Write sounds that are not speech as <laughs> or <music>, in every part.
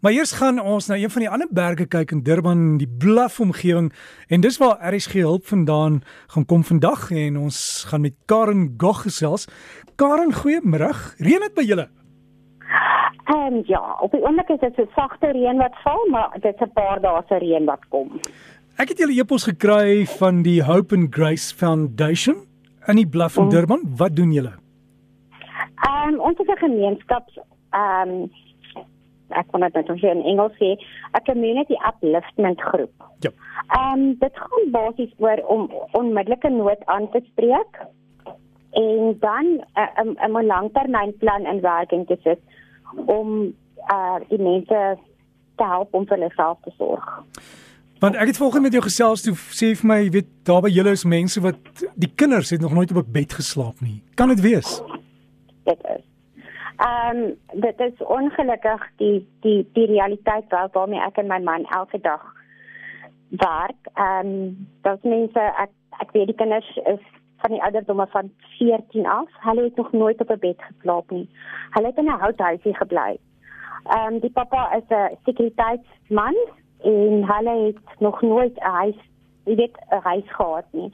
Maar eers gaan ons na een van die ander berge kyk in Durban, die Bluff omgewing en dis waar RSG hulp vandaan gaan kom vandag en ons gaan met Karen Gogh gesels. Karen, goeiemôre. Reën dit by julle? Ehm um, ja, op die oomblik is dit so sagte reën wat val, maar dit is 'n paar dae se reën wat kom. Ek het julle e-pos gekry van die Hope and Grace Foundation in die Bluff in Durban. Wat doen julle? Ehm um, ons is 'n gemeenskap ehm um, ek kon dit net in Engels sê, 'n community upliftment groep. Ja. Ehm um, dit gaan basies oor om onmiddellike nood aan te spreek en dan 'n 'n langtermynplan in werking te sit om uh die mense te help om vir hulle self te sorg. Want ek het volgens met jou gesels toe sê vir my, jy weet, daar by julle is mense wat die kinders het nog nooit op 'n bed geslaap nie. Kan dit wees? Dit is Ehm um, dit is ongelukkig die die die realiteit wat waarmee ek en my man elke dag werk. Ehm um, dat mense ek ek weet die kinders is van die ouderdomme van 14 af. Hulle het nog nooit op 'n bed geslaap nie. Hulle het in 'n houthuisie gebly. Ehm um, die pappa is 'n sekuriteitsman en hulle het nog nooit 'n huis, jy weet, 'n huis gehad nie.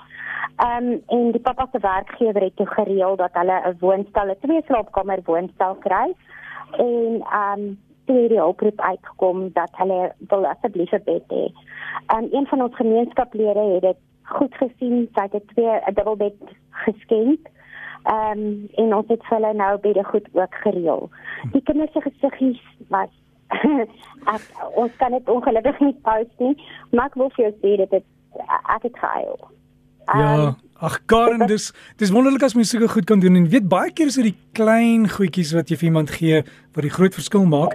Ehm um, en die pappa se werkgewer het toe gereël dat hulle 'n woonstel, 'n twee slaapkamer woonstel kry. En ehm um, toe het die oproep uitgekom dat hulle wil asseblief 'n bed hê. En um, een van ons gemeenskaplede het dit goed gesien, sy het twee 'n dubbelbed geskenk. Ehm um, en ons het hulle nou baie goed ook gereël. Die kinders se gesiggies was <laughs> ek ons kan dit ongelukkig nie post nie, maar ek wil vir jou sê dit het ek het gehuil. Ja, ehm, ag Karen, dis dis wonderlik as mens sulke goed kan doen en weet baie keer is dit die klein goedjies wat jy vir iemand gee wat die groot verskil maak.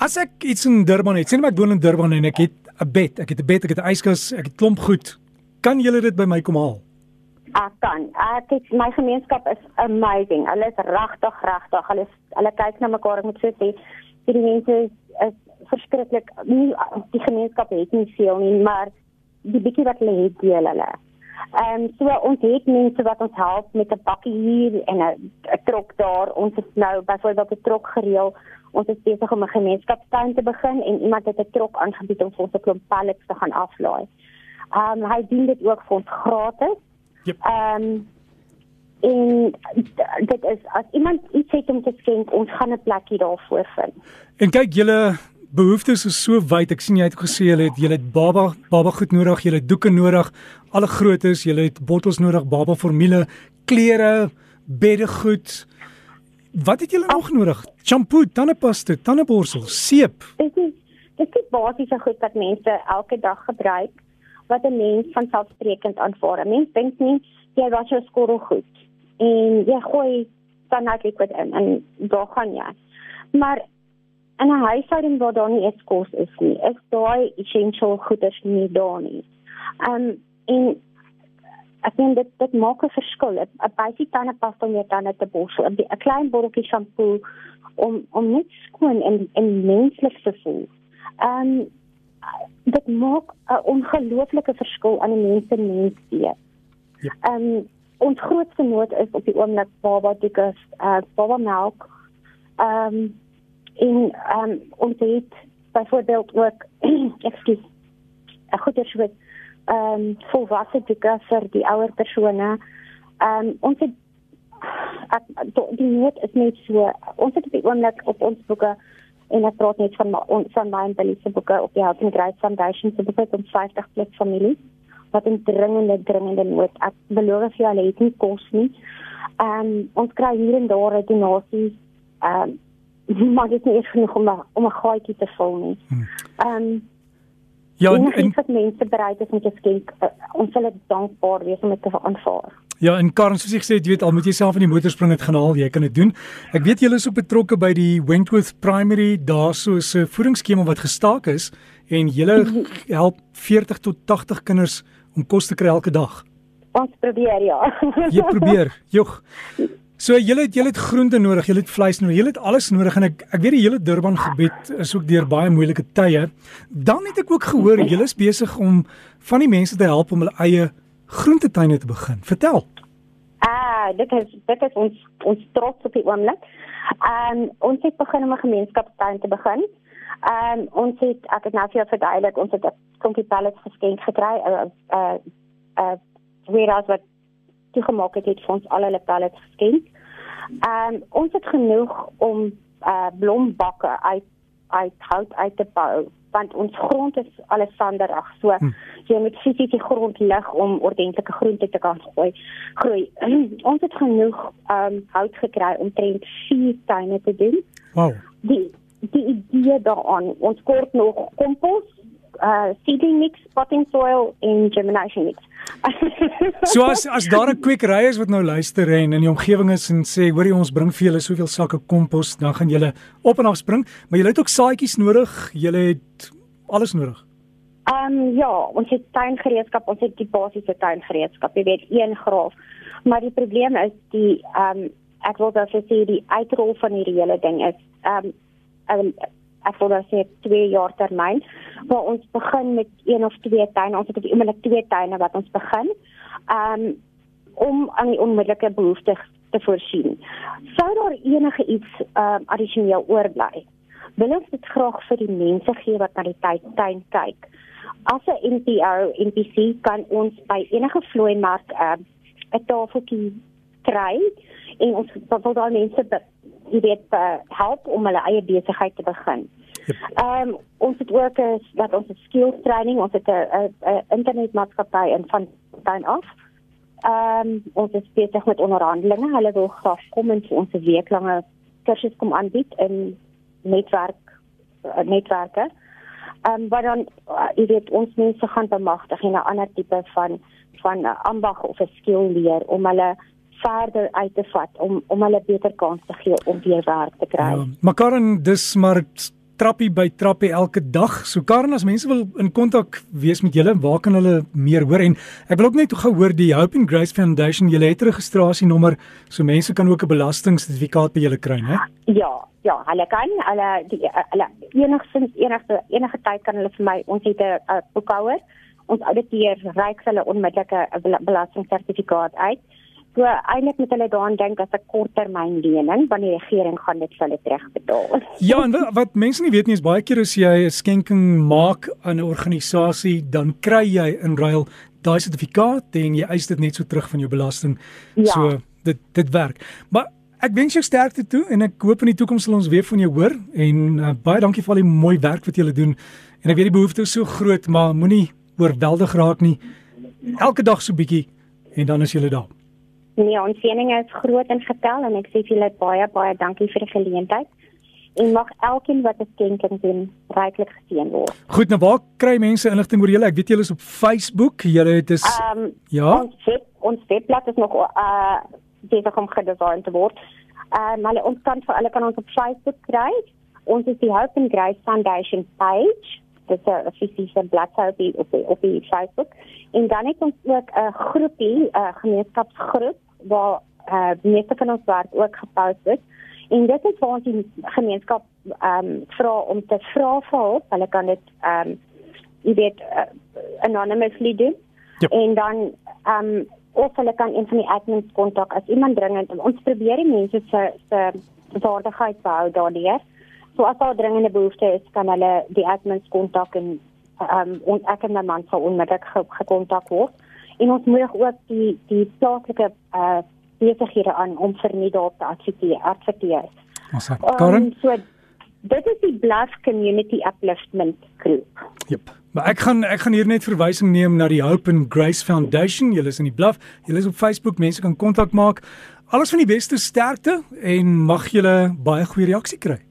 As ek iets in Durban het, sien maar ek woon in Durban en ek het 'n bed, ek het 'n bed, ek het 'n yskas, ek het klomp goed. Kan julle dit by my kom haal? Ek kan. Ek het my gemeenskap is amazing. Hulle is regtig regtig. Hulle hulle kyk na mekaar, ek moet sê, die mense is, is verskriklik. Nie die gemeenskap het nie veel nie, maar die bietjie wat hulle het, deel hulle. Ehm um, so ons het mense wat ons help met 'n bakkie hier en 'n trok daar. Ons het nou byvoorbeeld 'n trok gereël. Ons is besig om 'n gemeenskapstuin te begin en iemand het 'n trok aangebied om vir ons 'n klomp pallets te gaan aflaai. Ehm um, hy doen dit ook vir ons gratis. Ehm yep. um, en dit is as iemand iets het om te skenk, ons gaan 'n plekkie daarvoor vind. En kyk julle behoeftes is so wyd. Ek sien jy het gesê jy het jy het baba baba goed nodig, jy het doeke nodig, alle grootes, jy het bottels nodig, baba formule, klere, beddegoed. Wat het julle nog nodig? Shampoo, tandepasta, tandeborsel, seep. Dit is dit is basiese goed wat mense elke dag gebruik wat 'n mens van selfsprekend aanvaar. 'n Mens dink nie jy was jou skottel goed en jy gooi dan net liquid in en daar gaan jy. Maar in 'n huishouding waar daar nie eens kos is nie, is daai essential goeders nie daar nie. Um en ek dink dit dit maak 'n verskil. 'n Baie tandepasta om jou tande te borsel, 'n klein botteltjie shampoo om om net skoon en en menslik te voel. Um dit maak 'n ongelooflike verskil aan 'n mens se menswees. Ja. Um ons grootste nood is op die oomblik baba dikus, uh baba melk. Um en ehm um, ons het byvoorbeeld ook ekskuus goeie soort ehm um, volwasse dikke vir die ouer persone. Ehm um, ons het ek, die nood is net so ons het op die oomblik op ons boeke en ek praat net van ons van my en Billy se boeke op die Helping Grace Foundation se boeke om 50 plus families wat in dringende dringende nood. Ek beloof vir julle het nie kos nie. Ehm um, ons kry hier en daar donasies ehm um, <laughs> maar dit is nie genoeg om om 'n gaatjie te vul nie. Hmm. Ehm um, Ja, en, en wat mense bereid is om te skenk, uh, ons sal dit dankbaar wees om dit te aanvaar. Ja, en Karen soos ek gesê het, jy weet al moet jy self in die motorspring het gaan haal, jy kan dit doen. Ek weet julle is ook betrokke by die Wentworth Primary, daar so 'n voedingsskema wat gestaak is en julle mhm. help 40 tot 80 kinders om kos te kry elke dag. Ons probeer ja. jy probeer. <laughs> Jog. So julle het julle het groente nodig, julle het vleis nodig, julle het alles nodig en ek ek weet die hele Durban gebied is ook deur baie moeilike tye. Dan het ek ook gehoor julle is besig om van die mense te help om hulle eie groentetuine te begin. Vertel. Ah, dit is dit is ons ons trots op die oomblik. Ehm um, ons het begin om 'n gemeenskapstuin te begin. Ehm um, ons het ek het nou vir verduidelik, ons het 'n pallets geskenk gekry. Uh uh uh weer wat toegemaak het, het vir ons al hulle pallets geskenk. Ehm um, ons het genoeg om uh blombakke uit uit hout uit te bou want ons grond is alles sanderig. So hm. jy moet fisies die grond lig om ordentlike groente te kan gooi. Groei. <clears throat> ons het genoeg um hout gekry om trend 4 tuine te doen. Wow. Die die idee daaraan, ons kort nog kompos, uh seedling mix, potting soil en germination mix. <laughs> so as as daar 'n kwekery is wat nou luister en in die omgewing is en sê hoorie ons bring vir julle soveel sakke kompos, dan gaan julle op en af spring, maar julle het ook saadjies nodig, julle het alles nodig. Ehm um, ja, ons het tuingereedskap, ons het die basiese tuingereedskap, jy weet, een graaf. Maar die probleem is die ehm um, ek wil dan sê die uitrol van hierdie hele ding is ehm um, ek wil dan sê 2 jaar termyn waar ons begin met een of twee tuine. Ons het op die oomblik twee tuine wat ons begin um, om aan die onmiddellike behoeftes te voorsien. Sou daar enige iets um, addisioneel oorbly wil ons dit graag vir die mense gee wat na die tuin kyk. As 'n NPO NPC kan ons by enige vloei mark 'n uh, tafeltjie kry en ons wil daai mense jy weet help om hulle eie besigheid te begin. Ehm um, ons het ook is dat ons skills training, ons het 'n internetmaatskappy in van van af. Ehm um, ons is besig met onderhandelinge. Hulle wil graag kom en vir ons 'n weeklange kursus kom aanbied in netwerk uh, netwerke. Ehm um, wat dan uh, jy weet ons mense gaan bemagtig en 'n ander tipe van van 'n uh, ambag of 'n skill leer om hulle verder uit te vat om om hulle beter kans te gee om weer werk te kry. Ja, maar Karen, dis maar trappie by trappie elke dag. So Karen, as mense wil in kontak wees met julle, waar kan hulle meer hoor? En ek wil ook net gou hoor die Hope and Grace Foundation, julle het 'n registrasienommer so mense kan ook 'n belastingsertifikaat by julle kry, né? Ja, ja, hulle kan hulle die hulle enigstens enige enige tyd kan hulle vir my ons het 'n boekhouer. Ons auditeer reik hulle onmiddellike belastingsertifikaat uit. So eintlik moet hulle daaraan dink as 'n korttermyn lening want die regering gaan dit vir hulle terugbetaal. <laughs> Ja, en wat mense nie weet nie is baie keer as jy 'n skenking maak aan 'n organisasie, dan kry jy in ruil daai sertifikaat en jy eis dit net so terug van jou belasting. Ja. So dit dit werk. Maar ek wens jou sterkte toe en ek hoop in die toekoms sal ons weer van jou hoor en uh, baie dankie vir al die mooi werk wat julle doen. En ek weet die behoefte is so groot, maar moenie oorweldig raak nie. Elke dag so bietjie en dan is jy daar. Nee, ons sieninge is groot en getel en ek sê vir julle baie baie dankie vir die geleentheid. En mag elkeen wat 'n skenking doen, ryklik geseën word. Goed, nou waar kry mense inligting oor julle? Ek weet julle is op Facebook. Julle het is um, Ja. Ons web, ons webblad is nog uh besig om gedesign te word. Uh maar ons kan vir hulle kan ons op Facebook kry. Ons is die Hope and Grace Foundation page dit is 'n fisiese bladsy op die op die, op die Facebook. En dan het ons ook 'n groepie, 'n gemeenskapsgroep waar uh meeste van ons werk ook gepost is. En dit is waar ons die gemeenskap ehm um, vra om te vra vir hulp. Hulle kan dit ehm um, jy weet uh, anonymously doen. Yep. En dan ehm um, of hulle kan een van die admins kontak as iemand dringend ons probeer die mense se se vaardigheid behou daardeur. So as daar dringende behoefte is, kan hulle die admins kontak en ehm um, ons ek en my man sal onmiddellik gekontak word en ons moedig ook die die plaaslike uh besighede aan om vir nie daar te adverteer adverteer. Ons het Karen. Um, so dit is die Bluff Community Upliftment Group. Jep. Maar ek gaan ek gaan hier net verwysing neem na die Hope and Grace Foundation. Julle is in die Bluff. Julle is op Facebook. Mense kan kontak maak. Alles van die beste sterkte en mag julle baie goeie reaksie kry.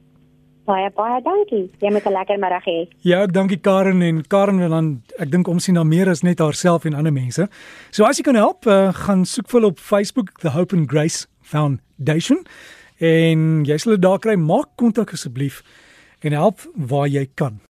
Baie baie dankie. Jy moet 'n lekker middag hê. Ja, dankie Karen en Karen wil dan ek dink om sien na meer as net haarself en ander mense. So as jy kan help, uh, gaan soek vir op Facebook The Hope and Grace Foundation en jy sal dit daar kry. Maak kontak asseblief en help waar jy kan.